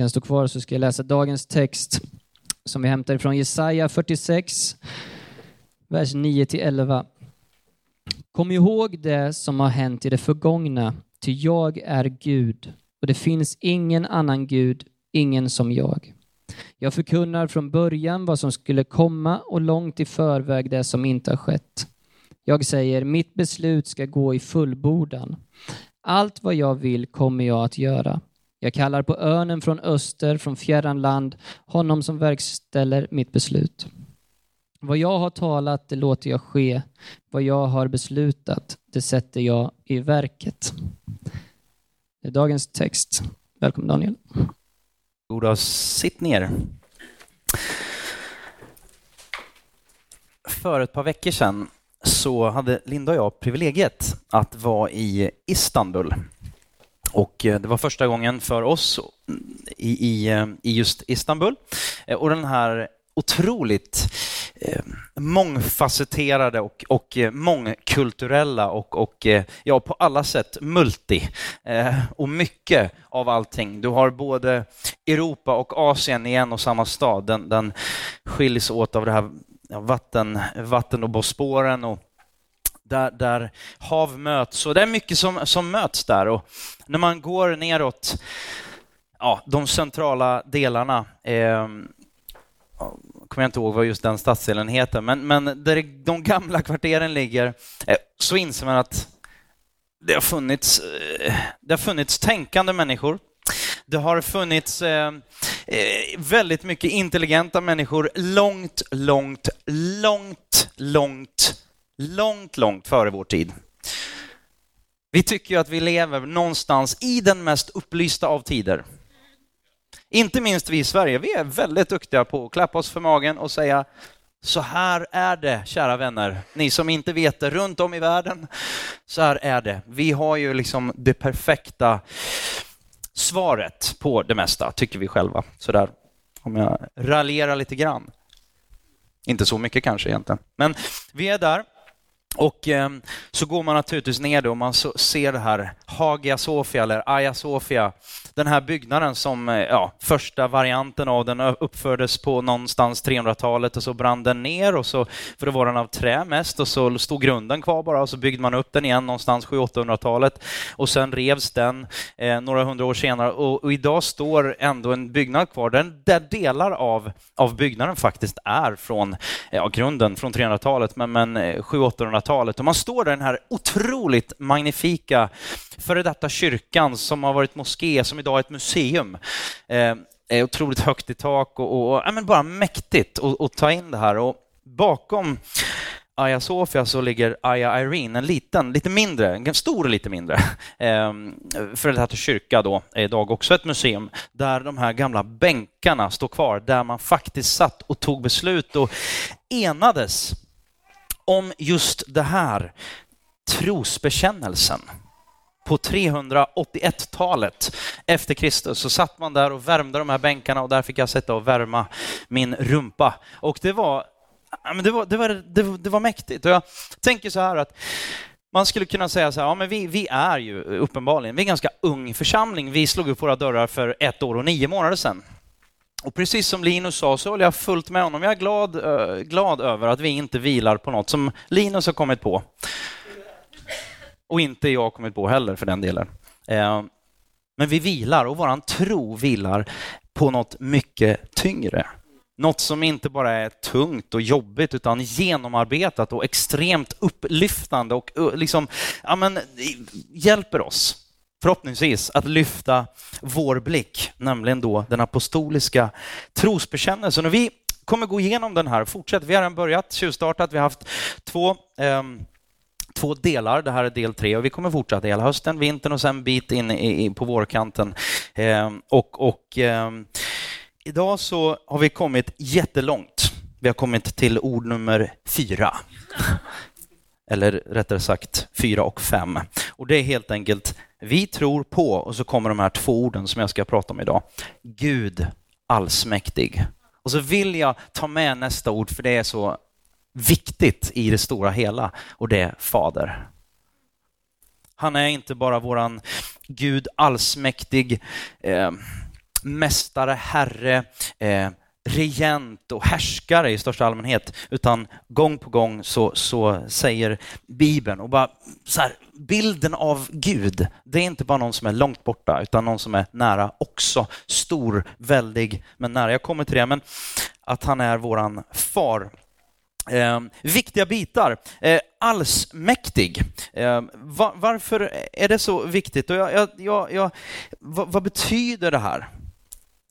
kan stå kvar så ska jag läsa dagens text som vi hämtar ifrån Jesaja 46, vers 9-11. Kom ihåg det som har hänt i det förgångna, ty jag är Gud och det finns ingen annan Gud, ingen som jag. Jag förkunnar från början vad som skulle komma och långt i förväg det som inte har skett. Jag säger, mitt beslut ska gå i fullbordan. Allt vad jag vill kommer jag att göra. Jag kallar på örnen från öster, från fjärran land, honom som verkställer mitt beslut. Vad jag har talat, det låter jag ske. Vad jag har beslutat, det sätter jag i verket. Det är dagens text. Välkommen Daniel. Goda, sitt ner. För ett par veckor sedan så hade Linda och jag privilegiet att vara i Istanbul. Och eh, det var första gången för oss i, i, eh, i just Istanbul. Eh, och den här otroligt eh, mångfacetterade och, och mångkulturella och, och ja, på alla sätt multi. Eh, och mycket av allting. Du har både Europa och Asien i en och samma stad. Den, den skiljs åt av det här vatten, vatten och Bosporen och där, där hav möts. Och det är mycket som, som möts där. Och när man går neråt ja, de centrala delarna eh, kommer jag inte ihåg vad just den stadsdelen heter, men, men där de gamla kvarteren ligger eh, så inser man att det har funnits, eh, det har funnits tänkande människor. Det har funnits ehm, eh, väldigt mycket intelligenta människor långt, långt, långt, långt, långt, långt före vår tid. Vi tycker ju att vi lever någonstans i den mest upplysta av tider. Inte minst vi i Sverige, vi är väldigt duktiga på att klappa oss för magen och säga så här är det, kära vänner. Ni som inte vet det, runt om i världen, så här är det. Vi har ju liksom det perfekta svaret på det mesta, tycker vi själva. Så där, om jag raljerar lite grann. Inte så mycket kanske egentligen, men vi är där. Och eh, så går man naturligtvis ner då och man så, ser det här Hagia Sofia eller Aya Sofia, den här byggnaden som, eh, ja, första varianten av den uppfördes på någonstans 300-talet och så brann den ner och så, för då var den av trä mest och så stod grunden kvar bara och så byggde man upp den igen någonstans 700-800-talet och sen revs den eh, några hundra år senare och, och, idag står ändå en byggnad kvar där, där delar av, av byggnaden faktiskt är från, ja, grunden från 300-talet men, men eh, 700-800-talet 1800-talet. Och man står där i den här otroligt magnifika före detta kyrkan som har varit moské, som idag är ett museum. Eh, är otroligt högt i tak och, och, och ja, men bara mäktigt att ta in det här. Och bakom Aya Sofia så ligger Aya Irene, en liten, lite mindre, en stor och lite mindre, eh, för detta kyrka då, är idag också ett museum, där de här gamla bänkarna står kvar, där man faktiskt satt och tog beslut och enades om just det här, trosbekännelsen. På 381-talet efter Kristus så satt man där och värmde de här bänkarna och där fick jag sätta och värma min rumpa. Och det var, det var, det var, det var, det var mäktigt. Och jag tänker så här att man skulle kunna säga så här, ja men vi, vi är ju uppenbarligen, vi är en ganska ung församling. Vi slog upp våra dörrar för ett år och nio månader sedan. Och precis som Linus sa så håller jag fullt med honom. Jag är glad, eh, glad över att vi inte vilar på något som Linus har kommit på. Och inte jag har kommit på heller för den delen. Eh, men vi vilar och våran tro vilar på något mycket tyngre. Något som inte bara är tungt och jobbigt utan genomarbetat och extremt upplyftande och eh, liksom, ja, men, hjälper oss förhoppningsvis att lyfta vår blick, nämligen då den apostoliska trosbekännelsen. Och vi kommer gå igenom den här, fortsätt. Vi har redan börjat, tjuvstartat. Vi har haft två eh, två delar. Det här är del tre och vi kommer fortsätta hela hösten, vintern och sen bit in i, på vårkanten. Eh, och, och eh, idag så har vi kommit jättelångt. Vi har kommit till ord nummer fyra. Eller rättare sagt fyra och fem. Och det är helt enkelt vi tror på, och så kommer de här två orden som jag ska prata om idag. Gud allsmäktig. Och så vill jag ta med nästa ord, för det är så viktigt i det stora hela, och det är Fader. Han är inte bara våran Gud allsmäktig, eh, mästare, herre, eh, regent och härskare i största allmänhet, utan gång på gång så, så säger Bibeln och bara så här, bilden av Gud, det är inte bara någon som är långt borta, utan någon som är nära också. Stor, väldig, men nära. Jag kommer till det, men att han är våran far. Eh, viktiga bitar. Eh, allsmäktig. Eh, va, varför är det så viktigt? Och jag, jag, jag, vad, vad betyder det här?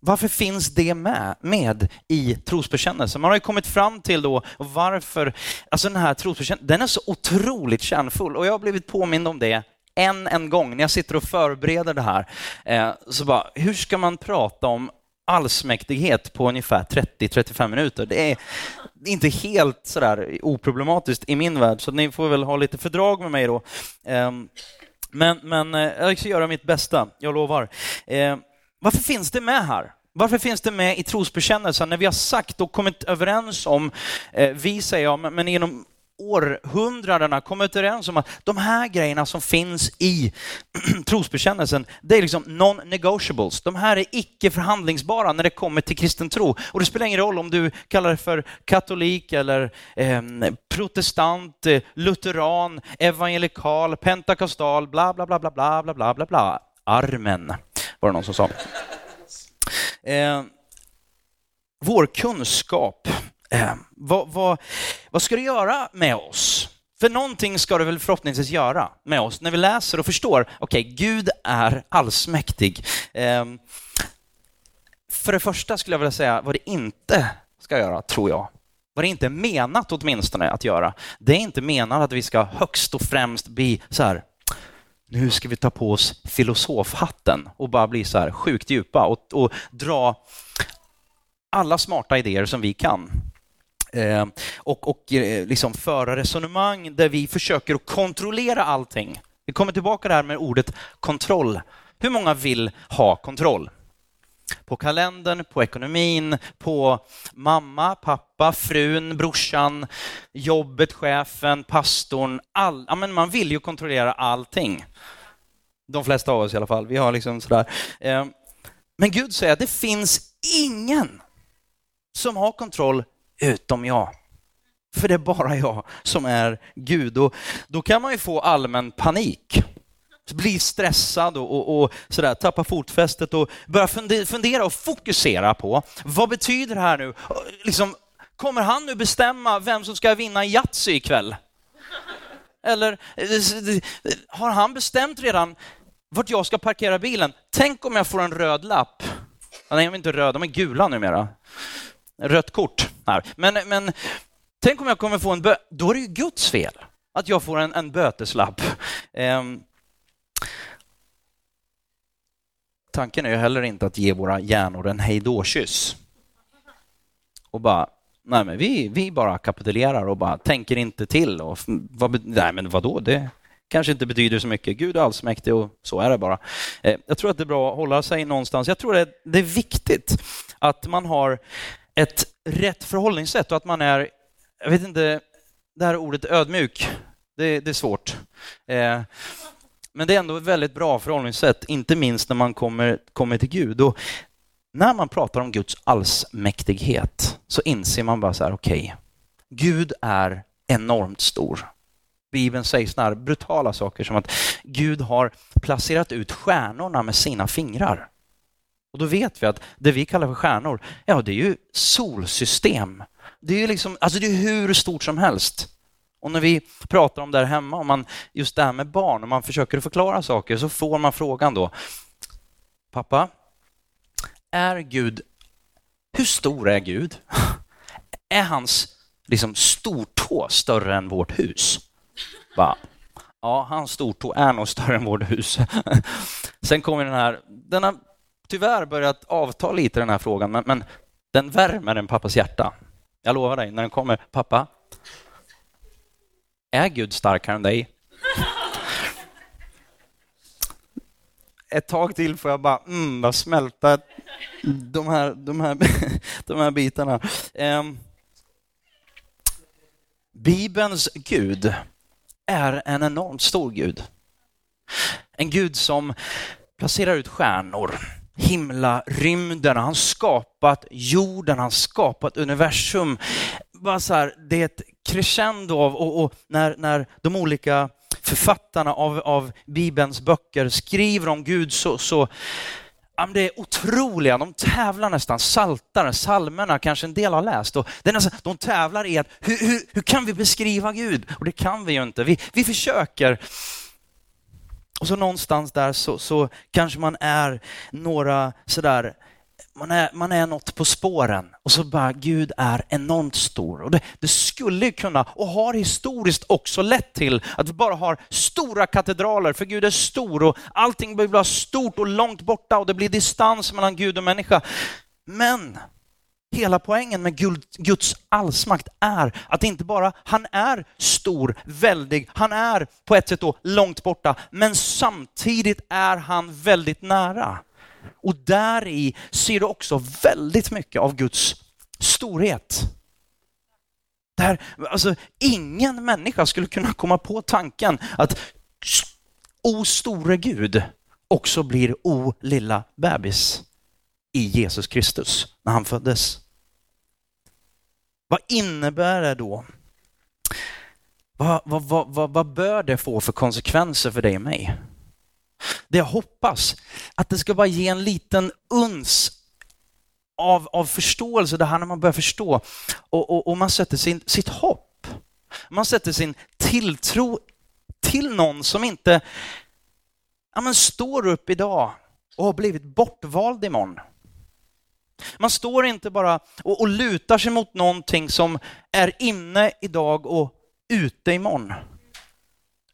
Varför finns det med, med i trosbekännelsen? Man har ju kommit fram till då varför, alltså den här trosbekännelsen, den är så otroligt kärnfull och jag har blivit påmind om det än en gång när jag sitter och förbereder det här. Eh, så bara, hur ska man prata om allsmäktighet på ungefär 30-35 minuter? Det är inte helt sådär oproblematiskt i min värld, så ni får väl ha lite fördrag med mig då. Eh, men, men eh, jag ska göra mitt bästa, jag lovar. Eh, varför finns det med här? Varför finns det med i trosbekännelsen när vi har sagt och kommit överens om, eh, vi säger ja, men, men genom århundradena kommit överens om att de här grejerna som finns i trosbekännelsen, det är liksom non-negotiables. De här är icke förhandlingsbara när det kommer till kristen tro. Och det spelar ingen roll om du kallar det för katolik eller ehm, eh, protestant, lutheran, evangelikal, pentakostal, bla bla bla bla bla bla bla bla bla. Armen var det någon som sa. Eh, vår kunskap, eh, vad, vad, vad ska det göra med oss? För någonting ska det väl förhoppningsvis göra med oss när vi läser och förstår, okej, okay, Gud är allsmäktig. Eh, för det första skulle jag vilja säga vad det inte ska göra, tror jag. Vad det inte är menat åtminstone att göra. Det är inte menat att vi ska högst och främst bli så här nu ska vi ta på oss filosofhatten och bara bli så här sjukt djupa och, och dra alla smarta idéer som vi kan. Eh, och och eh, liksom föra resonemang där vi försöker att kontrollera allting. Vi kommer tillbaka där med ordet kontroll. Hur många vill ha kontroll? På kalendern, på ekonomin, på mamma, pappa, frun, brorsan, jobbet, chefen, pastorn. All, ja, men man vill ju kontrollera allting. De flesta av oss i alla fall. Vi har liksom sådär. Eh, men Gud säger att det finns ingen som har kontroll utom jag. För det är bara jag som är Gud. Och då kan man ju få allmän panik bli stressad och, och, och sådär, tappa fotfästet och börja fundera och fokusera på vad betyder det här nu? Liksom, kommer han nu bestämma vem som ska vinna Yatzy ikväll? Eller har han bestämt redan vart jag ska parkera bilen? Tänk om jag får en röd lapp? Nej, de är inte röda, de är gula numera. Rött kort. Här. Men, men tänk om jag kommer få en bö... Då är det ju Guds fel att jag får en, en böteslapp. Um, tanken är ju heller inte att ge våra hjärnor en hejdå-kyss. Och bara, nej men vi, vi bara kapitulerar och bara tänker inte till. Och vad, nej men vadå, det kanske inte betyder så mycket. Gud är allsmäktig och så är det bara. Eh, jag tror att det är bra att hålla sig någonstans. Jag tror att det är viktigt att man har ett rätt förhållningssätt och att man är, jag vet inte, det här ordet ödmjuk, det, det är svårt. Eh, men det är ändå ett väldigt bra förhållningssätt, inte minst när man kommer, kommer till Gud. Och när man pratar om Guds allsmäktighet så inser man bara så här, okej, okay, Gud är enormt stor. Bibeln säger sådana här brutala saker som att Gud har placerat ut stjärnorna med sina fingrar. Och då vet vi att det vi kallar för stjärnor, ja det är ju solsystem. Det är ju liksom, alltså det är hur stort som helst. Och när vi pratar om det här hemma, om man, just det här med barn, om man försöker förklara saker så får man frågan då, pappa, är Gud, hur stor är Gud? Är hans liksom, stortå större än vårt hus? Va? Ja, hans stortå är nog större än vårt hus. Sen kommer den här, den har tyvärr börjat avta lite den här frågan, men, men den värmer en pappas hjärta. Jag lovar dig, när den kommer, pappa, är Gud starkare än dig? Ett tag till får jag bara mm, bara smälta de här, de här, de här bitarna. Um, Bibelns Gud är en enormt stor Gud. En Gud som placerar ut stjärnor himla rymden, han har skapat jorden, han har skapat universum. Bara så här, det är ett crescendo av, och, och när, när de olika författarna av, av Bibelns böcker skriver om Gud så, så det är otroliga, de tävlar nästan, saltaren, salmerna kanske en del har läst. Och det är nästan, de tävlar i att hur, hur, hur kan vi beskriva Gud? Och det kan vi ju inte. Vi, vi försöker. Och så någonstans där så, så kanske man är några sådär man är, man är något på spåren och så bara Gud är enormt stor. Och det, det skulle kunna och har historiskt också lett till att vi bara har stora katedraler för Gud är stor och allting blir stort och långt borta och det blir distans mellan Gud och människa. Men hela poängen med Guds allsmakt är att inte bara han är stor, väldig, han är på ett sätt då långt borta, men samtidigt är han väldigt nära. Och där i ser du också väldigt mycket av Guds storhet. Där, alltså, ingen människa skulle kunna komma på tanken att O store Gud också blir O lilla bebis i Jesus Kristus när han föddes. Vad innebär det då? Vad, vad, vad, vad, bör det få för konsekvenser för dig och mig? Det jag hoppas, att det ska bara ge en liten uns av, av förståelse, det här när man börjar förstå och, och, och man sätter sin, sitt hopp. Man sätter sin tilltro till någon som inte ja, men står upp idag och har blivit bortvald imorgon. Man står inte bara och, och lutar sig mot någonting som är inne idag och ute imorgon.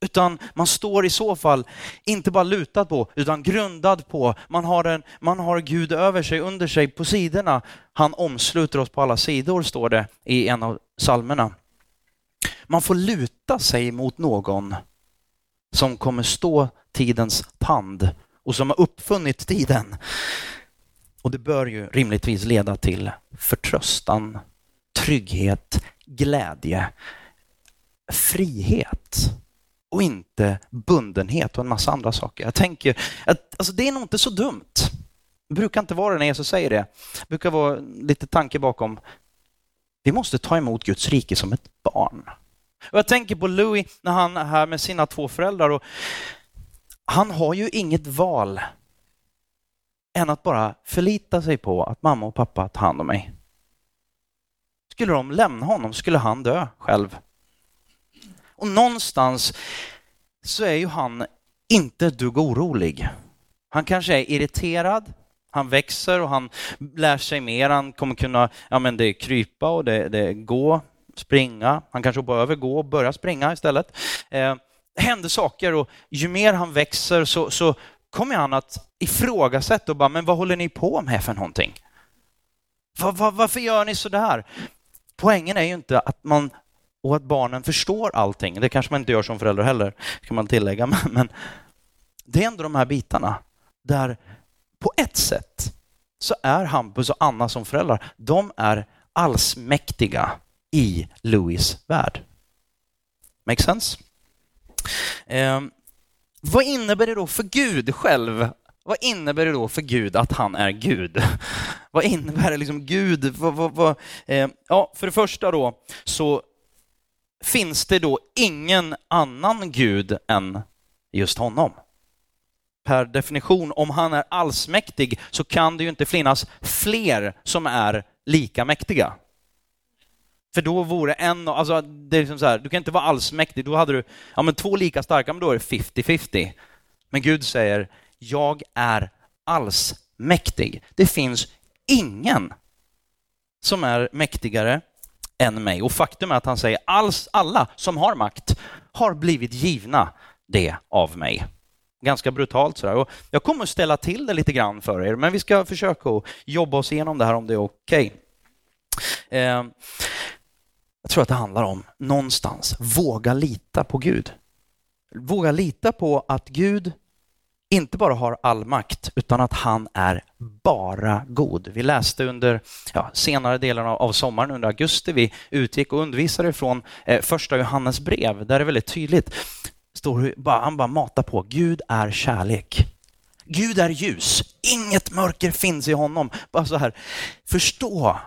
Utan man står i så fall inte bara lutad på, utan grundad på. Man har, en, man har Gud över sig, under sig, på sidorna. Han omsluter oss på alla sidor, står det i en av psalmerna. Man får luta sig mot någon som kommer stå tidens tand och som har uppfunnit tiden. Och det bör ju rimligtvis leda till förtröstan, trygghet, glädje, frihet och inte bundenhet och en massa andra saker. Jag tänker att alltså, det är nog inte så dumt. Det brukar inte vara det när Jesus säger det. Det brukar vara lite tanke bakom. Vi måste ta emot Guds rike som ett barn. Och jag tänker på Louis när han är här med sina två föräldrar. Och han har ju inget val än att bara förlita sig på att mamma och pappa tar hand om mig. Skulle de lämna honom skulle han dö själv. Och någonstans så är ju han inte ett dugg orolig. Han kanske är irriterad, han växer och han lär sig mer. Han kommer kunna, ja men det är krypa och det, det är gå, springa. Han kanske behöver gå och börja springa istället. Eh, det händer saker och ju mer han växer så, så kommer han att ifrågasätta och bara, men vad håller ni på med för någonting? Var, var, varför gör ni så där? Poängen är ju inte att man och att barnen förstår allting. Det kanske man inte gör som förälder heller, kan man tillägga. Men det är ändå de här bitarna där på ett sätt så är Hampus och Anna som föräldrar, de är allsmäktiga i Louis värld. Make sense? Eh, vad innebär det då för Gud själv? Vad innebär det då för Gud att han är Gud? vad innebär det liksom Gud? Vad, vad, vad, eh, ja, för det första då så finns det då ingen annan Gud än just honom. Per definition, om han är allsmäktig så kan det ju inte finnas fler som är lika mäktiga. För då vore en, alltså det är liksom så här, du kan inte vara allsmäktig, då hade du, ja men två lika starka, men då är det 50-50. Men Gud säger, jag är allsmäktig. Det finns ingen som är mäktigare än mig. Och faktum är att han säger alls alla som har makt har blivit givna det av mig. Ganska brutalt sådär. Och jag kommer att ställa till det lite grann för er, men vi ska försöka att jobba oss igenom det här om det är okej. Okay. Eh, jag tror att det handlar om någonstans våga lita på Gud. Våga lita på att Gud inte bara har all makt, utan att han är bara god. Vi läste under ja, senare delen av, av, sommaren, under augusti, vi utgick och undervisade från eh, första Johannes brev, där det är väldigt tydligt, står, bara, han bara matar på, Gud är kärlek. Gud är ljus, inget mörker finns i honom. Bara så här, förstå.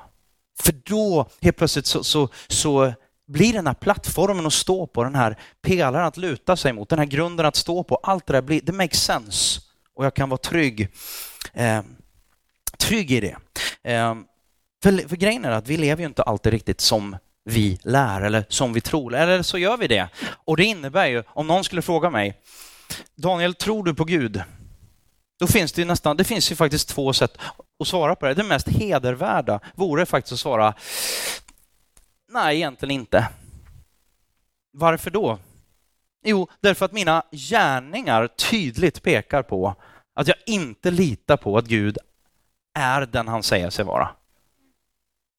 För då helt plötsligt så, så, så blir den här plattformen att stå på, den här pelaren att luta sig mot, den här grunden att stå på, allt det där blir, det makes sense. Och jag kan vara trygg, eh, trygg i det. Eh, för, för grejen är att vi lever ju inte alltid riktigt som vi lär eller som vi tror, eller så gör vi det. Och det innebär ju, om någon skulle fråga mig, Daniel, tror du på Gud? Då finns det ju nästan, det finns ju faktiskt två sätt att svara på det. Det mest hedervärda vore faktiskt att svara, nej, egentligen inte. Varför då? Jo, därför att mina gärningar tydligt pekar på att jag inte litar på att Gud är den han säger sig vara.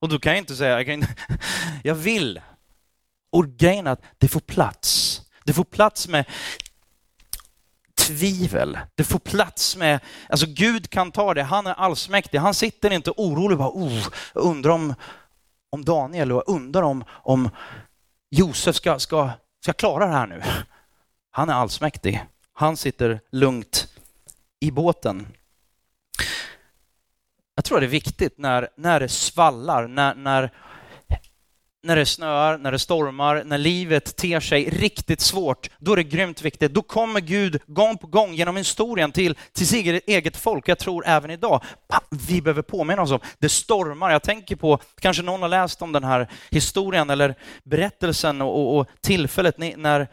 Och då kan jag inte säga, jag, kan, jag vill. Och grejen är att det får plats. Det får plats med tvivel. Det får plats med, alltså Gud kan ta det, han är allsmäktig. Han sitter inte orolig bara, oh, undrar om, om Daniel och undrar om, om Josef ska, ska, ska klara det här nu. Han är allsmäktig. Han sitter lugnt i båten. Jag tror det är viktigt när, när det svallar, när, när, när det snöar, när det stormar, när livet ter sig riktigt svårt, då är det grymt viktigt. Då kommer Gud gång på gång genom historien till, till sitt eget folk. Jag tror även idag, vi behöver påminna oss om, det stormar. Jag tänker på, kanske någon har läst om den här historien eller berättelsen och, och, och tillfället när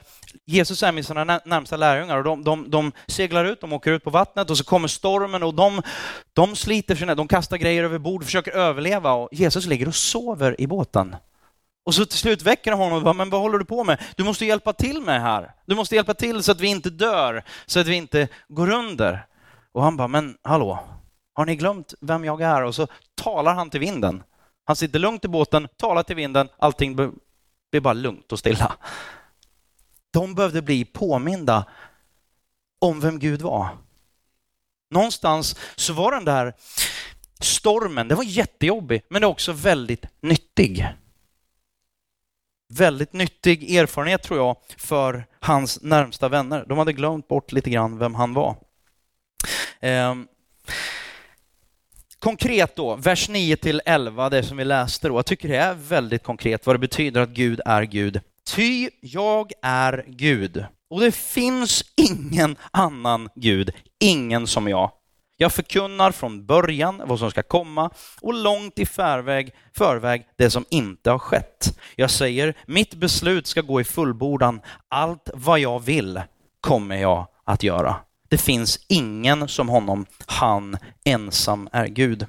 Jesus är med sina närmsta lärjungar och de, de, de, seglar ut, de åker ut på vattnet och så kommer stormen och de, de sliter sig ner, de kastar grejer över bord, försöker överleva och Jesus ligger och sover i båten. Och så till slut väcker de honom och bara, men vad håller du på med? Du måste hjälpa till med här. Du måste hjälpa till så att vi inte dör, så att vi inte går under. Och han bara, men hallå, har ni glömt vem jag är? Och så talar han till vinden. Han sitter lugnt i båten, talar till vinden, allting blir bara lugnt och stilla. De behövde bli påminda om vem Gud var. Någonstans så var den där stormen, det var jättejobbig, men det var också väldigt nyttig. Väldigt nyttig erfarenhet tror jag för hans närmsta vänner. De hade glömt bort lite grann vem han var. Eh, konkret då, vers 9 till 11, det som vi läste då. Jag tycker det är väldigt konkret vad det betyder att Gud är Gud. Ty jag är Gud och det finns ingen annan Gud, ingen som jag. Jag förkunnar från början vad som ska komma och långt i förväg, förväg det som inte har skett. Jag säger, mitt beslut ska gå i fullbordan. Allt vad jag vill kommer jag att göra. Det finns ingen som honom. Han ensam är Gud.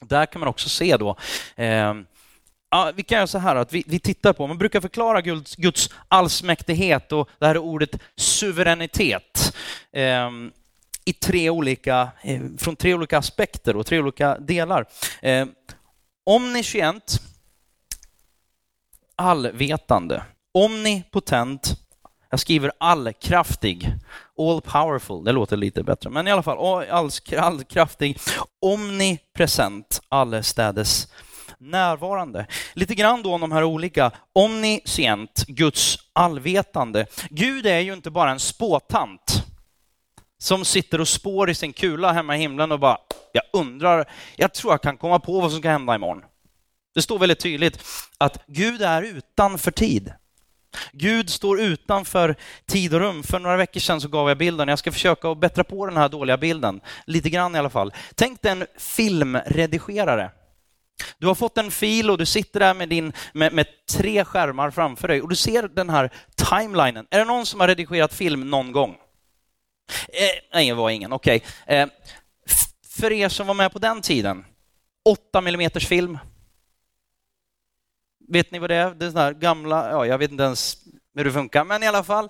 Där kan man också se då eh, Ja, vi kan göra så här att vi, vi tittar på, man brukar förklara Guds, Guds allsmäktighet och det här ordet suveränitet eh, i tre olika, eh, från tre olika aspekter och tre olika delar. Eh, omniscient, allvetande, omnipotent, jag skriver allkraftig, all powerful, det låter lite bättre, men i alla fall allkraftig, omnipresent, allestädes närvarande. Lite grann då om de här olika, omniscient, Guds allvetande. Gud är ju inte bara en spåtant som sitter och spår i sin kula hemma i himlen och bara, jag undrar, jag tror jag kan komma på vad som ska hända imorgon. Det står väldigt tydligt att Gud är utanför tid. Gud står utanför tid och rum. För några veckor sedan så gav jag bilden, jag ska försöka att bättra på den här dåliga bilden, lite grann i alla fall. Tänk dig en filmredigerare du har fått en fil och du sitter där med, din, med, med, tre skärmar framför dig och du ser den här timelinen. Är det någon som har redigerat film någon gång? Eh, nej, det var ingen. Okej. Okay. Eh, för er som var med på den tiden, 8 mm film. Vet ni vad det är? Det är sådana här gamla, ja, jag vet inte ens hur det funkar, men i alla fall.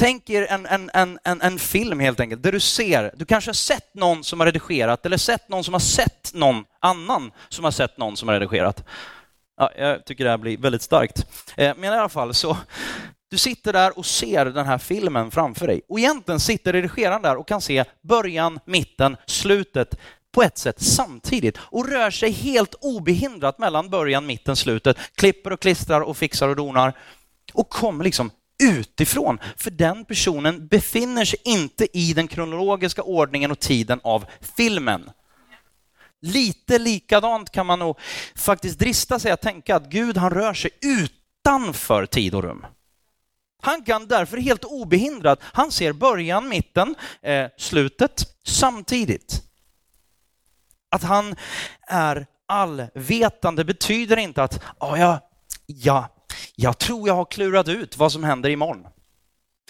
Tänk er en, en, en, en, en film helt enkelt, där du ser, du kanske har sett någon som har redigerat eller sett någon som har sett någon annan som har sett någon som har redigerat. Ja, jag tycker det här blir väldigt starkt. Eh, men i alla fall så, du sitter där och ser den här filmen framför dig. Och egentligen sitter redigeraren där och kan se början, mitten, slutet på ett sätt samtidigt. Och rör sig helt obehindrat mellan början, mitten, slutet, klipper och klistrar och fixar och donar. Och kommer liksom utifrån, för den personen befinner sig inte i den kronologiska ordningen och tiden av filmen. Lite likadant kan man nog faktiskt drista sig att tänka att Gud han rör sig utanför tid och rum. Han kan därför helt obehindrat, han ser början, mitten, eh, slutet samtidigt. Att han är allvetande betyder inte att oh, jag, ja, jag tror jag har klurat ut vad som händer imorgon.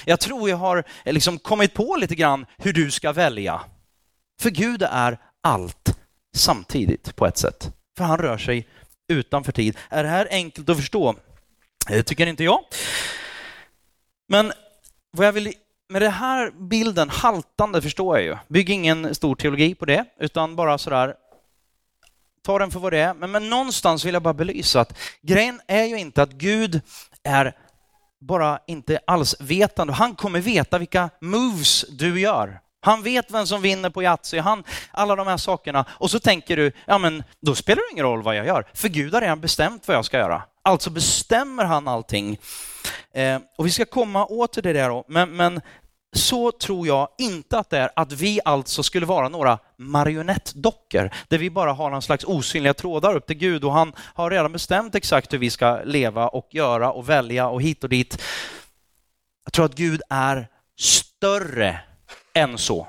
Jag tror jag har eh, liksom kommit på lite grann hur du ska välja. För Gud är allt samtidigt på ett sätt. För han rör sig utanför tid. Är det här enkelt att förstå? Det tycker inte jag. Men vad jag vill med den här bilden, haltande förstår jag ju. Bygg ingen stor teologi på det, utan bara sådär, ta den för vad det är. Men, men någonstans vill jag bara belysa att grejen är ju inte att Gud är bara inte alls vetande. Han kommer veta vilka moves du gör. Han vet vem som vinner på Yatzy, han, alla de här sakerna. Och så tänker du, ja men då spelar det ingen roll vad jag gör, för Gud har redan bestämt vad jag ska göra. Alltså bestämmer han allting. Eh, och vi ska komma åt det där då, men, men så tror jag inte att det är att vi alltså skulle vara några marionettdockor där vi bara har någon slags osynliga trådar upp till Gud och han har redan bestämt exakt hur vi ska leva och göra och välja och hit och dit. Jag tror att Gud är större än så.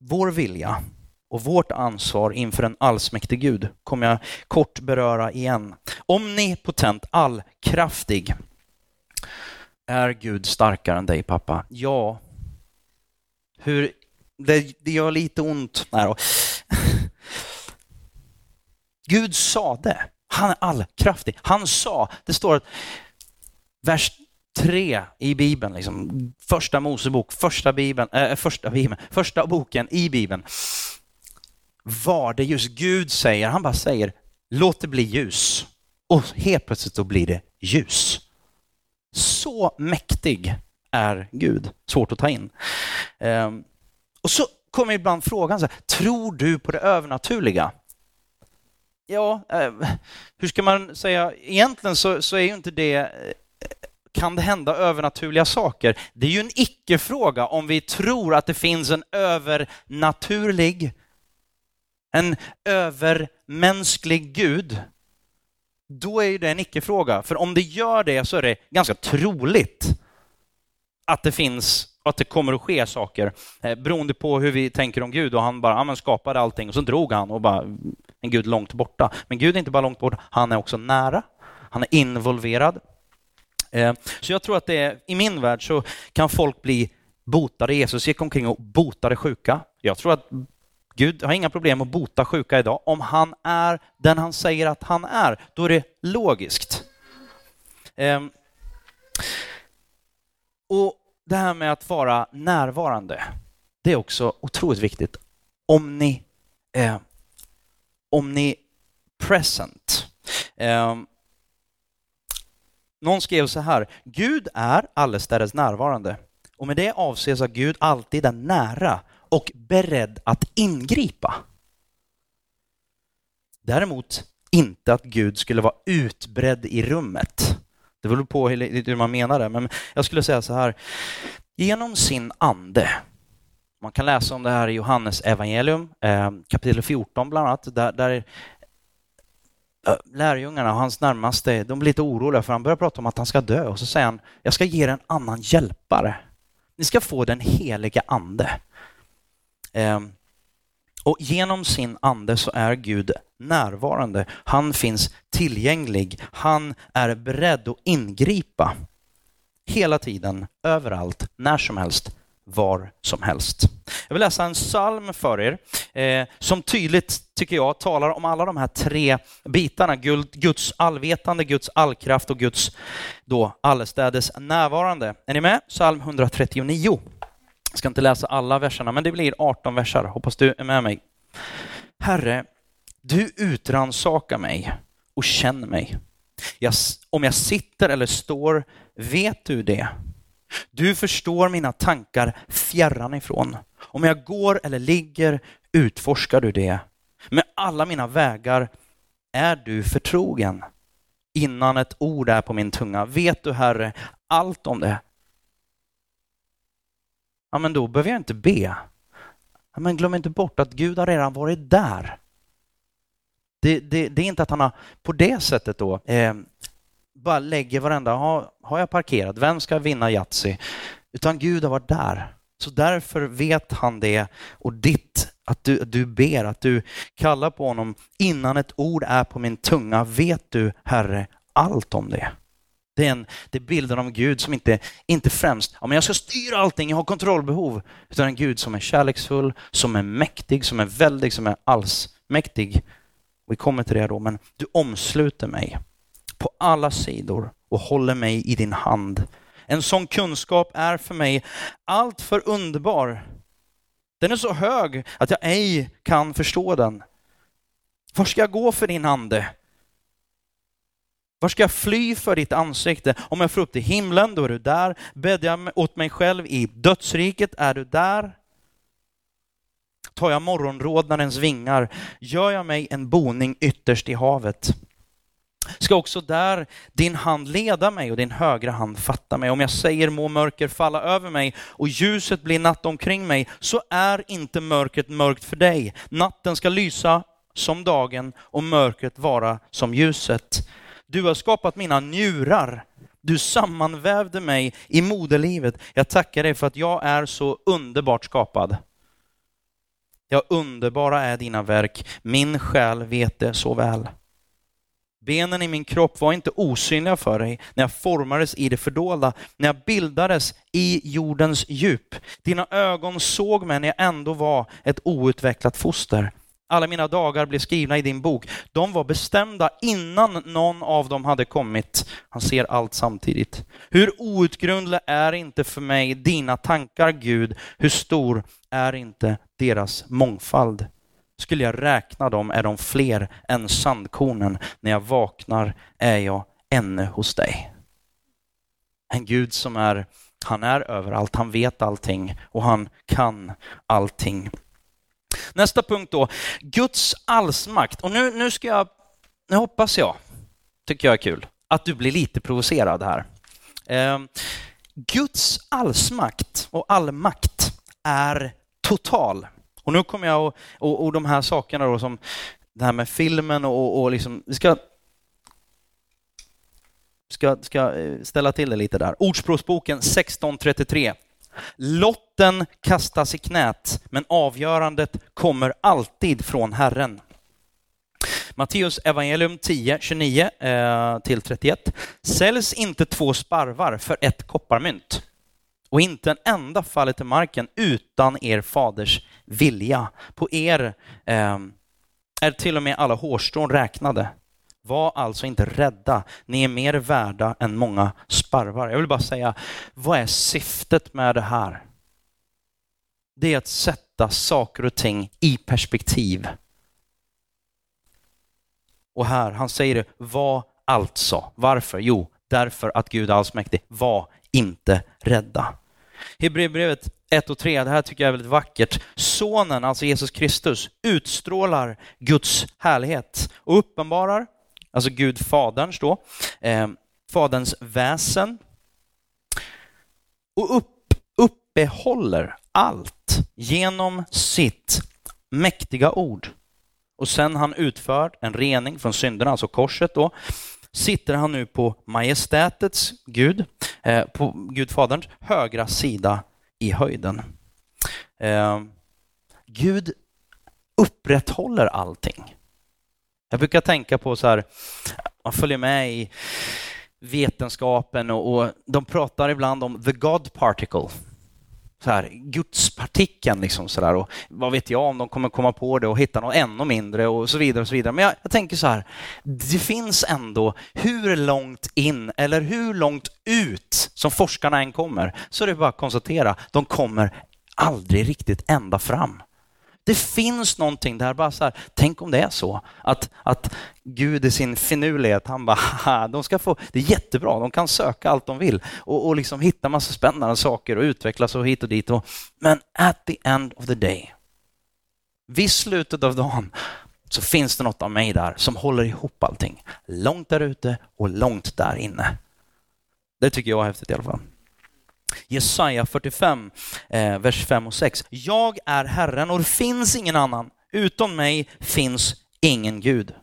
Vår vilja och vårt ansvar inför en allsmäktig Gud kommer jag kort beröra igen. Omnipotent, allkraftig. Är Gud starkare än dig pappa? Ja. Hur, det, det gör lite ont. Nej då. Gud sa det. Han är allkraftig. Han sa, det står att vers 3 i Bibeln, liksom, första Mosebok, första, Bibeln, äh, första, Bibeln, första boken i Bibeln vad det just Gud säger. Han bara säger låt det bli ljus. Och helt plötsligt då blir det ljus. Så mäktig är Gud. Svårt att ta in. Ehm, och så kommer ibland frågan så här, tror du på det övernaturliga? Ja, eh, hur ska man säga? Egentligen så, så är ju inte det eh, kan det hända övernaturliga saker? Det är ju en icke-fråga om vi tror att det finns en övernaturlig en övermänsklig Gud, då är det en icke-fråga. För om det gör det så är det ganska troligt att det finns att det kommer att ske saker eh, beroende på hur vi tänker om Gud. Och han bara ja, skapade allting och så drog han och bara en Gud långt borta. Men Gud är inte bara långt borta, han är också nära. Han är involverad. Eh, så jag tror att det är, i min värld så kan folk bli botade. Jesus gick omkring och botade sjuka. Jag tror att Gud har inga problem att bota sjuka idag. Om han är den han säger att han är, då är det logiskt. Ehm. Och det här med att vara närvarande, det är också otroligt viktigt. Om ni, eh, om ni present. Eh, någon skrev så här, Gud är allestädes närvarande. Och med det avses att Gud alltid är nära och beredd att ingripa. Däremot inte att Gud skulle vara utbredd i rummet. Det beror på hur man menar det, men jag skulle säga så här. Genom sin ande, man kan läsa om det här i Johannes evangelium, eh, kapitel 14 bland annat, där, där eh, lärjungarna och hans närmaste, de blir lite oroliga för han börjar prata om att han ska dö och så säger han, jag ska ge er en annan hjälpare. Ni ska få den heliga ande. Ehm, och genom sin ande så är Gud närvarande. Han finns tillgänglig. Han är beredd att ingripa hela tiden, överallt, när som helst, var som helst. Jag vill läsa en psalm för er eh, som tydligt, tycker jag, talar om alla de här tre bitarna. Guds allvetande, Guds allkraft och Guds då allestädes närvarande. Är ni med? Psalm 139. Jag ska inte läsa alla verserna, men det blir 18 versar. Hoppas du är med mig. Herre, du utransakar mig och känner mig. Jag, om jag sitter eller står vet du det. Du förstår mina tankar fjärran ifrån. Om jag går eller ligger utforskar du det. Med alla mina vägar är du förtrogen. innan ett ord är på min tunga. Vet du, Herre, allt om det? Ja, men då behöver jag inte be. Ja, men glöm inte bort att Gud har redan varit där. Det, det, det är inte att han har på det sättet då eh, bara lägger varenda, har, har jag parkerat, vem ska vinna Yatzy? Utan Gud har varit där. Så därför vet han det och ditt, att du, du ber, att du kallar på honom innan ett ord är på min tunga, vet du Herre allt om det. Det är, en, det är bilden av Gud som inte, inte främst, ja men jag ska styra allting, jag har kontrollbehov, utan en Gud som är kärleksfull, som är mäktig, som är väldig, som är allsmäktig. Vi kommer till det då, men du omsluter mig på alla sidor och håller mig i din hand. En sån kunskap är för mig allt för underbar. Den är så hög att jag ej kan förstå den. Var ska jag gå för din ande? Var ska jag fly för ditt ansikte? Om jag får upp till himlen, då är du där. Bäddar jag åt mig själv i dödsriket, är du där. Tar jag morgonrodnadens vingar, gör jag mig en boning ytterst i havet. Ska också där din hand leda mig och din högra hand fatta mig. Om jag säger må mörker falla över mig och ljuset blir natt omkring mig, så är inte mörkret mörkt för dig. Natten ska lysa som dagen och mörkret vara som ljuset. Du har skapat mina njurar. Du sammanvävde mig i moderlivet. Jag tackar dig för att jag är så underbart skapad. Ja, underbara är dina verk. Min själ vet det så väl. Benen i min kropp var inte osynliga för dig när jag formades i det fördolda, när jag bildades i jordens djup. Dina ögon såg mig när jag ändå var ett outvecklat foster. Alla mina dagar blev skrivna i din bok. De var bestämda innan någon av dem hade kommit. Han ser allt samtidigt. Hur outgrundliga är inte för mig dina tankar, Gud? Hur stor är inte deras mångfald? Skulle jag räkna dem är de fler än sandkornen. När jag vaknar är jag ännu hos dig. En Gud som är, han är överallt, han vet allting och han kan allting. Nästa punkt då, Guds allsmakt. Och nu, nu ska jag, nu hoppas jag, tycker jag är kul, att du blir lite provocerad här. Eh, Guds allsmakt och allmakt är total. Och nu kommer jag och, och, och de här sakerna då som det här med filmen och, och liksom, vi ska ska, ska eh, ställa till det lite där. Ordspråksboken 1633. Lotten kastas i knät, men avgörandet kommer alltid från Herren. Matteus evangelium 10, 29 eh, till 31. Säljs inte två sparvar för ett kopparmynt och inte en enda faller till marken utan er faders vilja. På er eh, är till och med alla hårstrån räknade. Var alltså inte rädda, ni är mer värda än många sparvar. Jag vill bara säga, vad är syftet med det här? Det är att sätta saker och ting i perspektiv. Och här, han säger det, var alltså. Varför? Jo, därför att Gud är allsmäktig. Var inte rädda. Hebreerbrevet 1 och 3, det här tycker jag är väldigt vackert. Sonen, alltså Jesus Kristus, utstrålar Guds härlighet och uppenbarar, alltså Gud Faderns då, eh, Faderns väsen och upp, uppehåller allt genom sitt mäktiga ord. Och sen han utfört en rening från synderna, alltså korset då, sitter han nu på majestätets Gud, eh, på Gud Faderns högra sida i höjden. Eh, Gud upprätthåller allting. Jag brukar tänka på så här, man följer med i vetenskapen och, och de pratar ibland om the God particle så här, gudspartikeln. Liksom så där. Och vad vet jag om de kommer komma på det och hitta något ännu mindre och så vidare. och så vidare. Men jag, jag, tänker så här, det finns ändå, hur långt in eller hur långt ut som forskarna än kommer, så är det bara att konstatera, de kommer aldrig riktigt ända fram. Det finns någonting där, bara så här, tänk om det är så att, att Gud i sin finurlighet, han bara, de ska få, det är jättebra, de kan söka allt de vill och, och liksom hitta massa spännande saker och utvecklas och hit och dit. Och, men at the end of the day, vid slutet av dagen, så finns det något av mig där som håller ihop allting. Långt där ute och långt där inne. Det tycker jag är häftigt i alla fall. Jesaja 45, eh, vers 5 och 6. Jag är Herren och det finns ingen annan. Utom mig finns ingen Gud.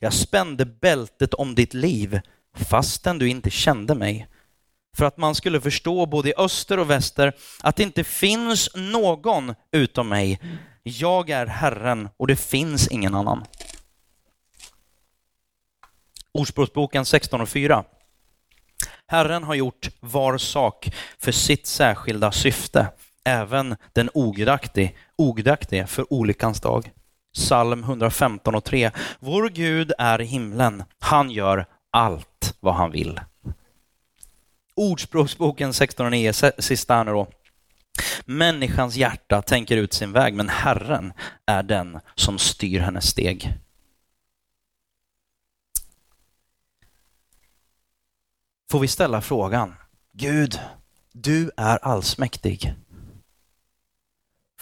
Jag spände bältet om ditt liv fastän du inte kände mig. För att man skulle förstå både i öster och väster att det inte finns någon utom mig. Jag är Herren och det finns ingen annan. Ordspråksboken 16 och 4. Herren har gjort var sak för sitt särskilda syfte, även den ogudaktige, ogudaktige för olyckans dag. Psalm 115 och 3. Vår Gud är i himlen, han gör allt vad han vill. Ordspråksboken 16 och 9, sista här nu då. Människans hjärta tänker ut sin väg, men Herren är den som styr hennes steg. Får vi ställa frågan, Gud, du är allsmäktig.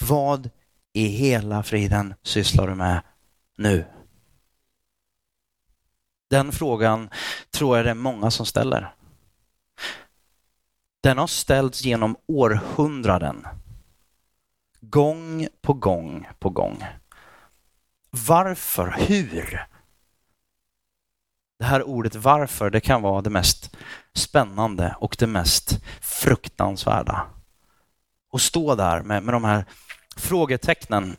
Vad i hela friden sysslar du med nu? Den frågan tror jag det är många som ställer. Den har ställts genom århundraden. Gång på gång på gång. Varför? Hur? Det här ordet varför, det kan vara det mest spännande och det mest fruktansvärda. Och stå där med, med de här frågetecknen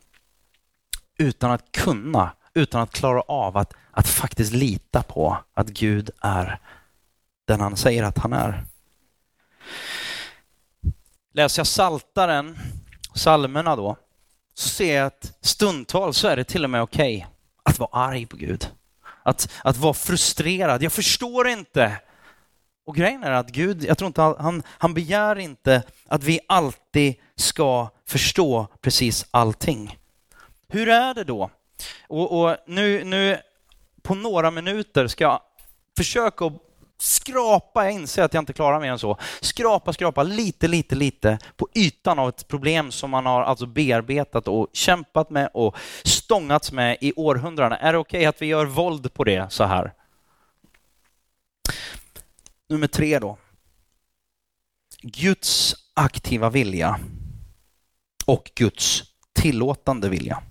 utan att kunna, utan att klara av att, att faktiskt lita på att Gud är den han säger att han är. Läser jag Saltaren, salmerna då, så ser jag att stundtals så är det till och med okej okay att vara arg på Gud. Att, att vara frustrerad. Jag förstår inte. Och grejen är att Gud, jag tror inte han, han begär inte att vi alltid ska förstå precis allting. Hur är det då? Och, och nu, nu på några minuter ska jag försöka skrapa, jag inser att jag inte klarar mer än så, skrapa, skrapa lite, lite, lite på ytan av ett problem som man har alltså bearbetat och kämpat med och stångats med i århundraden. Är det okej okay att vi gör våld på det så här? Nummer tre då. Guds aktiva vilja och Guds tillåtande vilja.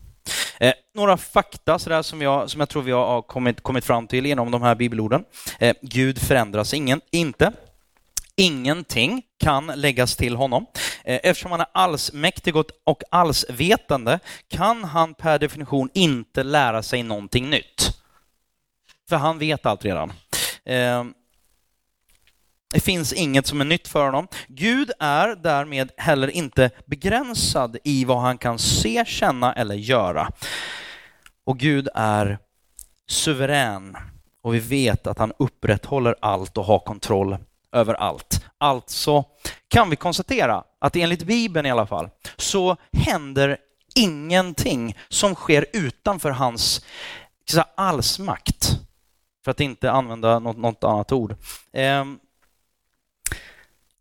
Eh, några fakta sådär, som, jag, som jag tror vi har kommit, kommit fram till genom de här bibelorden. Eh, Gud förändras ingen, inte. Ingenting kan läggas till honom. Eh, eftersom han är allsmäktig och allsvetande kan han per definition inte lära sig någonting nytt. För han vet allt redan. Eh, det finns inget som är nytt för honom. Gud är därmed heller inte begränsad i vad han kan se, känna eller göra. Och Gud är suverän och vi vet att han upprätthåller allt och har kontroll över allt. Alltså kan vi konstatera att enligt Bibeln i alla fall så händer ingenting som sker utanför hans allsmakt. För att inte använda något, något annat ord. Ehm,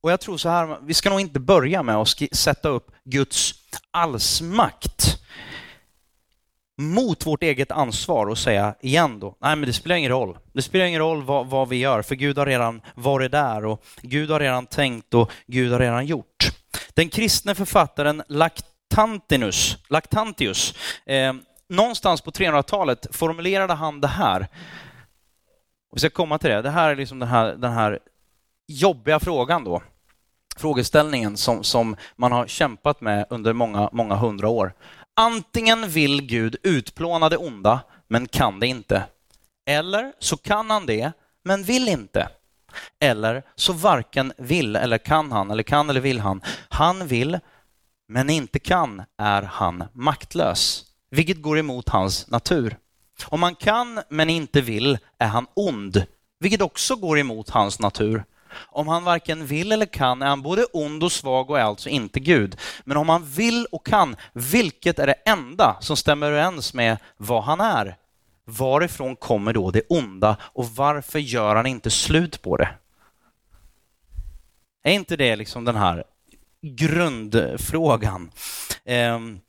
och jag tror så här, vi ska nog inte börja med att sätta upp Guds allsmakt mot vårt eget ansvar och säga igen då, nej men det spelar ingen roll. Det spelar ingen roll vad, vad, vi gör, för Gud har redan varit där och Gud har redan tänkt och Gud har redan gjort. Den kristne författaren Lactantinus, Lactantius, eh, någonstans på 300-talet formulerade han det här. Vi ska komma till det. Det här är liksom den här, den här jobbiga frågan då. Frågeställningen som, som man har kämpat med under många, många hundra år. Antingen vill Gud utplåna det onda, men kan det inte. Eller så kan han det, men vill inte. Eller så varken vill eller kan han, eller kan eller vill han. Han vill, men inte kan, är han maktlös, vilket går emot hans natur. Om han kan men inte vill är han ond, vilket också går emot hans natur. Om han varken vill eller kan är han både ond och svag och är alltså inte Gud. Men om han vill och kan, vilket är det enda som stämmer överens med vad han är? Varifrån kommer då det onda och varför gör han inte slut på det? Är inte det liksom den här grundfrågan? Ehm,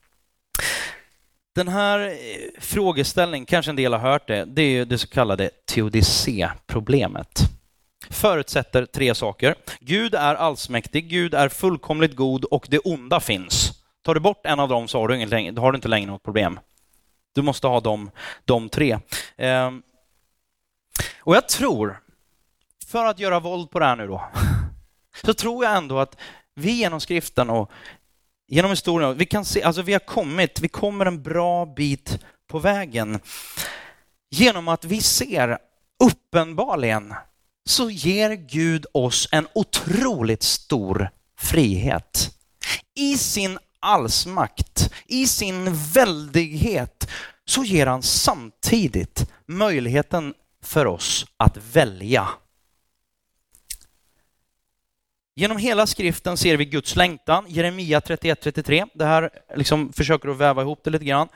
den här eh, frågeställningen, kanske en del har hört det, det är ju det så kallade teodicé-problemet. Förutsätter tre saker. Gud är allsmäktig, Gud är fullkomligt god och det onda finns. Tar du bort en av dem så har du, inget, då har du inte längre något problem. Du måste ha de, de tre. Ehm. Och jag tror, för att göra våld på det här nu då, så tror jag ändå att vi genom skriften och genom historien, vi kan se, alltså vi har kommit, vi kommer en bra bit på vägen genom att vi ser uppenbarligen så ger Gud oss en otroligt stor frihet. I sin allsmakt, i sin väldighet, så ger han samtidigt möjligheten för oss att välja. Genom hela skriften ser vi Guds längtan. Jeremia 31-33. Det här liksom försöker att väva ihop det lite grann.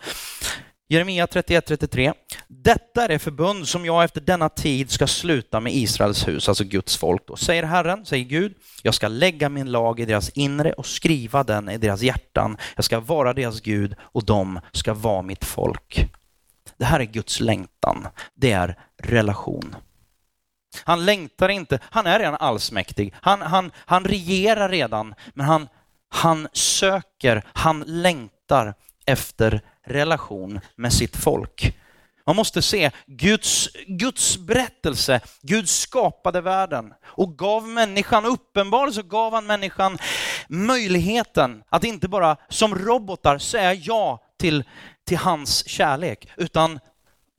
Jeremia 31-33. Detta är det förbund som jag efter denna tid ska sluta med Israels hus, alltså Guds folk. Då. Säger Herren, säger Gud, jag ska lägga min lag i deras inre och skriva den i deras hjärtan. Jag ska vara deras Gud och de ska vara mitt folk. Det här är Guds längtan. Det är relation. Han längtar inte, han är redan allsmäktig. Han, han, han regerar redan, men han, han söker, han längtar efter relation med sitt folk. Man måste se Guds, Guds berättelse. Gud skapade världen och gav människan, uppenbarligen så gav han människan möjligheten att inte bara som robotar säga ja till, till hans kärlek, utan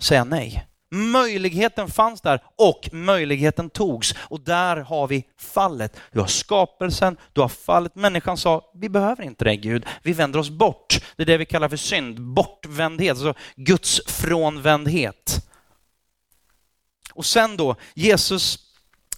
säga nej. Möjligheten fanns där och möjligheten togs. Och där har vi fallet. Du har skapelsen, du har fallet. Människan sa, vi behöver inte dig Gud, vi vänder oss bort. Det är det vi kallar för synd, bortvändhet, alltså Guds frånvändhet. Och sen då, Jesus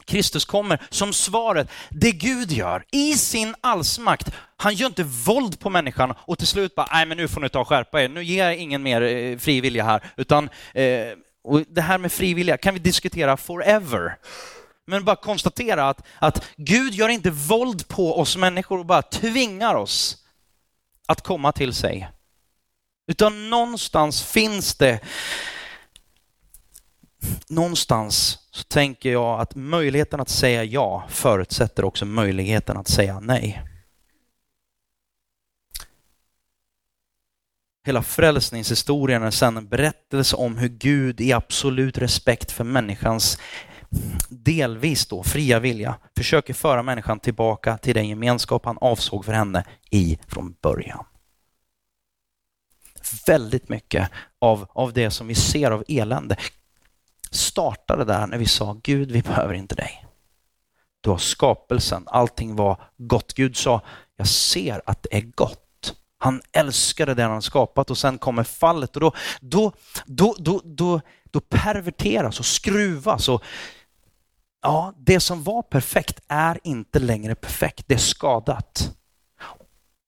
Kristus kommer som svaret. Det Gud gör i sin allsmakt, han gör inte våld på människan och till slut bara, nej men nu får ni ta och skärpa er, nu ger jag ingen mer eh, frivilliga här, utan eh, och det här med frivilliga kan vi diskutera forever. Men bara konstatera att, att Gud gör inte våld på oss människor och bara tvingar oss att komma till sig. Utan någonstans finns det, någonstans så tänker jag att möjligheten att säga ja förutsätter också möjligheten att säga nej. Hela frälsningshistorien är sedan en berättelse om hur Gud i absolut respekt för människans delvis då fria vilja försöker föra människan tillbaka till den gemenskap han avsåg för henne i från början. Väldigt mycket av, av det som vi ser av elände startade där när vi sa Gud, vi behöver inte dig. Du har skapelsen, allting var gott. Gud sa, jag ser att det är gott. Han älskade det han skapat och sen kommer fallet och då, då, då, då, då, då perverteras och skruvas och ja, det som var perfekt är inte längre perfekt, det är skadat.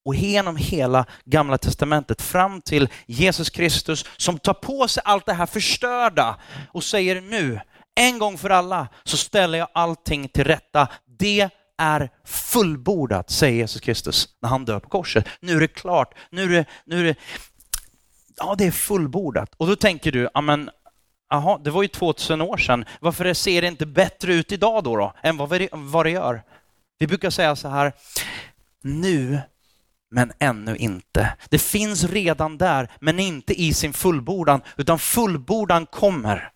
Och genom hela gamla testamentet fram till Jesus Kristus som tar på sig allt det här förstörda och säger nu, en gång för alla, så ställer jag allting till rätta. Det är fullbordat, säger Jesus Kristus när han dör på korset. Nu är det klart, nu är det, nu är det, ja det är fullbordat. Och då tänker du, ja men Jaha, det var ju 2000 år sedan. Varför ser det inte bättre ut idag då, då än vad, vi, vad det gör? Vi brukar säga så här, nu men ännu inte. Det finns redan där, men inte i sin fullbordan, utan fullbordan kommer.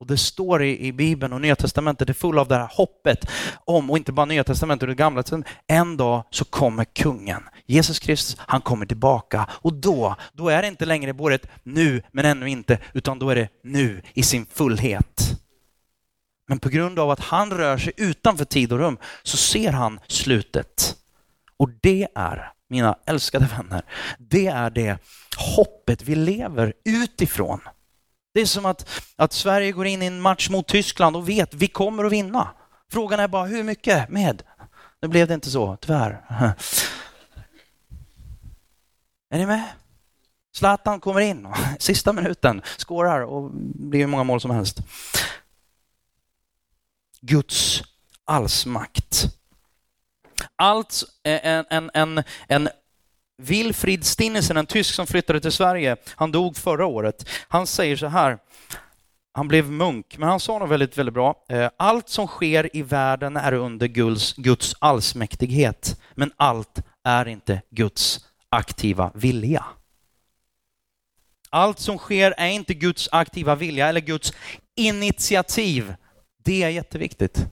Och det står i, i Bibeln och Nya Testamentet, det är full av det här hoppet om, och inte bara Nya Testamentet och det Gamla Testamentet, en dag så kommer kungen. Jesus Kristus, han kommer tillbaka och då, då är det inte längre både ett nu men ännu inte, utan då är det nu i sin fullhet. Men på grund av att han rör sig utanför tid och rum så ser han slutet. Och det är, mina älskade vänner, det är det hoppet vi lever utifrån. Det är som att, att Sverige går in i en match mot Tyskland och vet vi kommer att vinna. Frågan är bara hur mycket med? Nu blev det inte så, tyvärr. Är ni med? Zlatan kommer in, sista minuten, skårar och blir hur många mål som helst. Guds allsmakt. Allt en, en, en, en Wilfrid Stinnesen, en tysk som flyttade till Sverige, han dog förra året. Han säger så här, han blev munk, men han sa något väldigt, väldigt bra. Eh, allt som sker i världen är under Guds, Guds allsmäktighet, men allt är inte Guds aktiva vilja. Allt som sker är inte Guds aktiva vilja eller Guds initiativ. Det är jätteviktigt.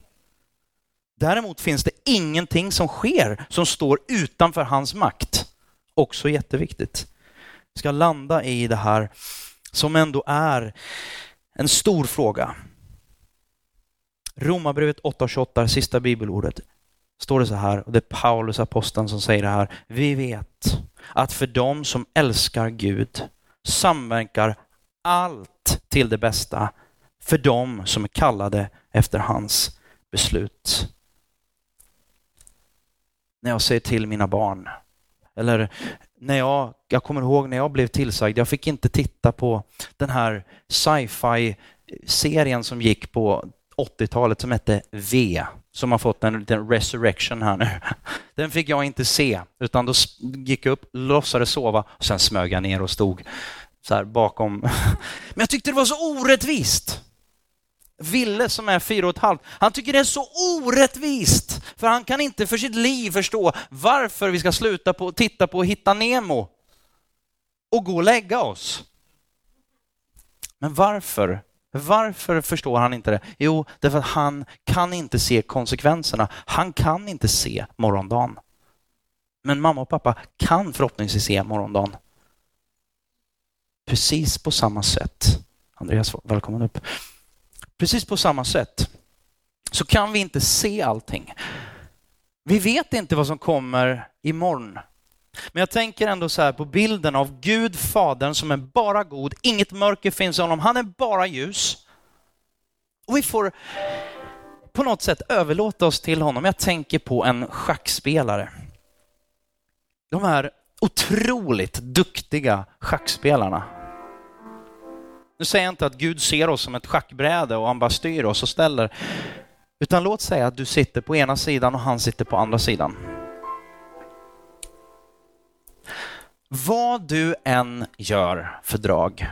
Däremot finns det ingenting som sker som står utanför hans makt. Också jätteviktigt. Vi ska landa i det här som ändå är en stor fråga. Romarbrevet 8.28, sista bibelordet, står det så här, och det är Paulus aposteln som säger det här. Vi vet att för dem som älskar Gud samverkar allt till det bästa för dem som är kallade efter hans beslut. När jag säger till mina barn, eller när jag, jag kommer ihåg när jag blev tillsagd, jag fick inte titta på den här sci-fi serien som gick på 80-talet som hette V, som har fått en liten resurrection här nu. Den fick jag inte se, utan då gick jag upp, låtsades sova och sen smög jag ner och stod så här bakom. Men jag tyckte det var så orättvist. Ville som är fyra och ett halvt, han tycker det är så orättvist. För han kan inte för sitt liv förstå varför vi ska sluta på titta på Hitta Nemo och gå och lägga oss. Men varför? Varför förstår han inte det? Jo, därför att han kan inte se konsekvenserna. Han kan inte se morgondagen. Men mamma och pappa kan förhoppningsvis se morgondagen. Precis på samma sätt. Andreas, välkommen upp. Precis på samma sätt så kan vi inte se allting. Vi vet inte vad som kommer imorgon. Men jag tänker ändå så här på bilden av Gud, Fadern, som är bara god. Inget mörker finns i honom. Han är bara ljus. Och vi får på något sätt överlåta oss till honom. Jag tänker på en schackspelare. De här otroligt duktiga schackspelarna. Nu säger jag inte att Gud ser oss som ett schackbräde och han bara styr oss och ställer. Utan låt säga att du sitter på ena sidan och han sitter på andra sidan. Vad du än gör för drag,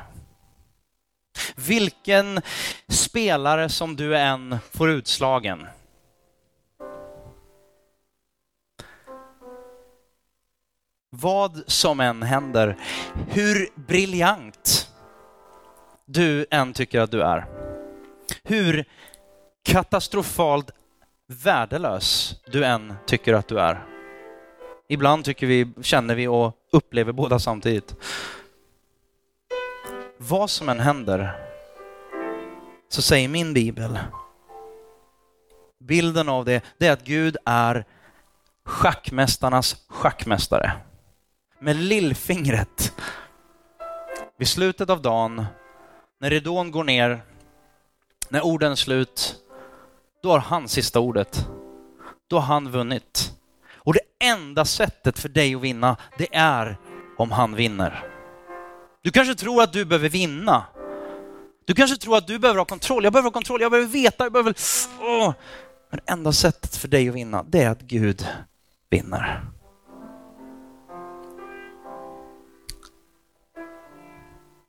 vilken spelare som du än får utslagen, vad som än händer, hur briljant du än tycker att du är. Hur katastrofalt värdelös du än tycker att du är. Ibland tycker vi, känner vi och upplever båda samtidigt. Vad som än händer så säger min bibel, bilden av det, det är att Gud är schackmästarnas schackmästare. Med lillfingret vid slutet av dagen när ridån går ner, när orden är slut, då har han sista ordet. Då har han vunnit. Och det enda sättet för dig att vinna, det är om han vinner. Du kanske tror att du behöver vinna. Du kanske tror att du behöver ha kontroll. Jag behöver ha kontroll, jag behöver veta, jag behöver... Åh. Men det enda sättet för dig att vinna, det är att Gud vinner.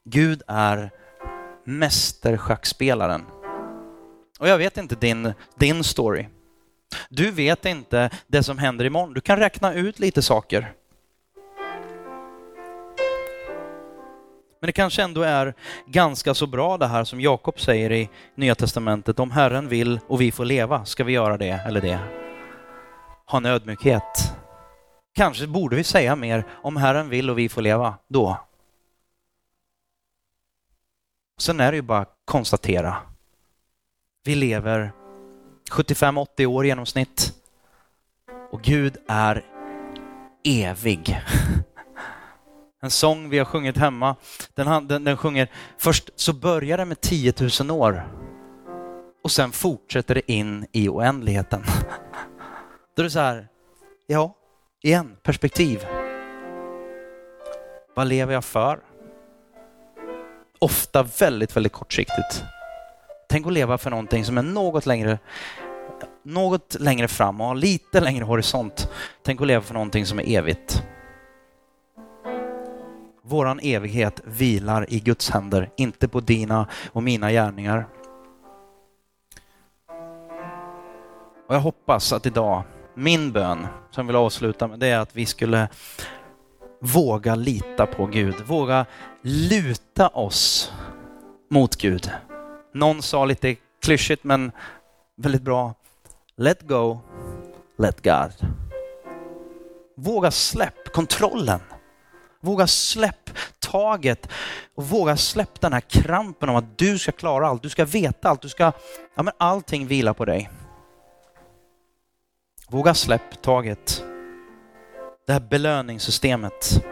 Gud är mästerschackspelaren. Och jag vet inte din, din story. Du vet inte det som händer imorgon. Du kan räkna ut lite saker. Men det kanske ändå är ganska så bra det här som Jakob säger i Nya Testamentet. Om Herren vill och vi får leva, ska vi göra det eller det? Ha en ödmjukhet. Kanske borde vi säga mer, om Herren vill och vi får leva, då. Sen är det ju bara att konstatera. Vi lever 75-80 år i genomsnitt. Och Gud är evig. En sång vi har sjungit hemma, den, den, den sjunger, först så börjar det med 10 000 år och sen fortsätter det in i oändligheten. Då är det så här, ja, igen, perspektiv. Vad lever jag för? Ofta väldigt, väldigt kortsiktigt. Tänk att leva för någonting som är något längre, något längre fram och har lite längre horisont. Tänk att leva för någonting som är evigt. Våran evighet vilar i Guds händer, inte på dina och mina gärningar. Och jag hoppas att idag, min bön som jag vill avsluta med, det är att vi skulle våga lita på Gud, våga luta oss mot Gud. Någon sa lite klyschigt men väldigt bra, let go, let God. Våga släpp kontrollen. Våga släpp taget och våga släpp den här krampen om att du ska klara allt, du ska veta allt, du ska, ja men allting vilar på dig. Våga släpp taget. Det här belöningssystemet.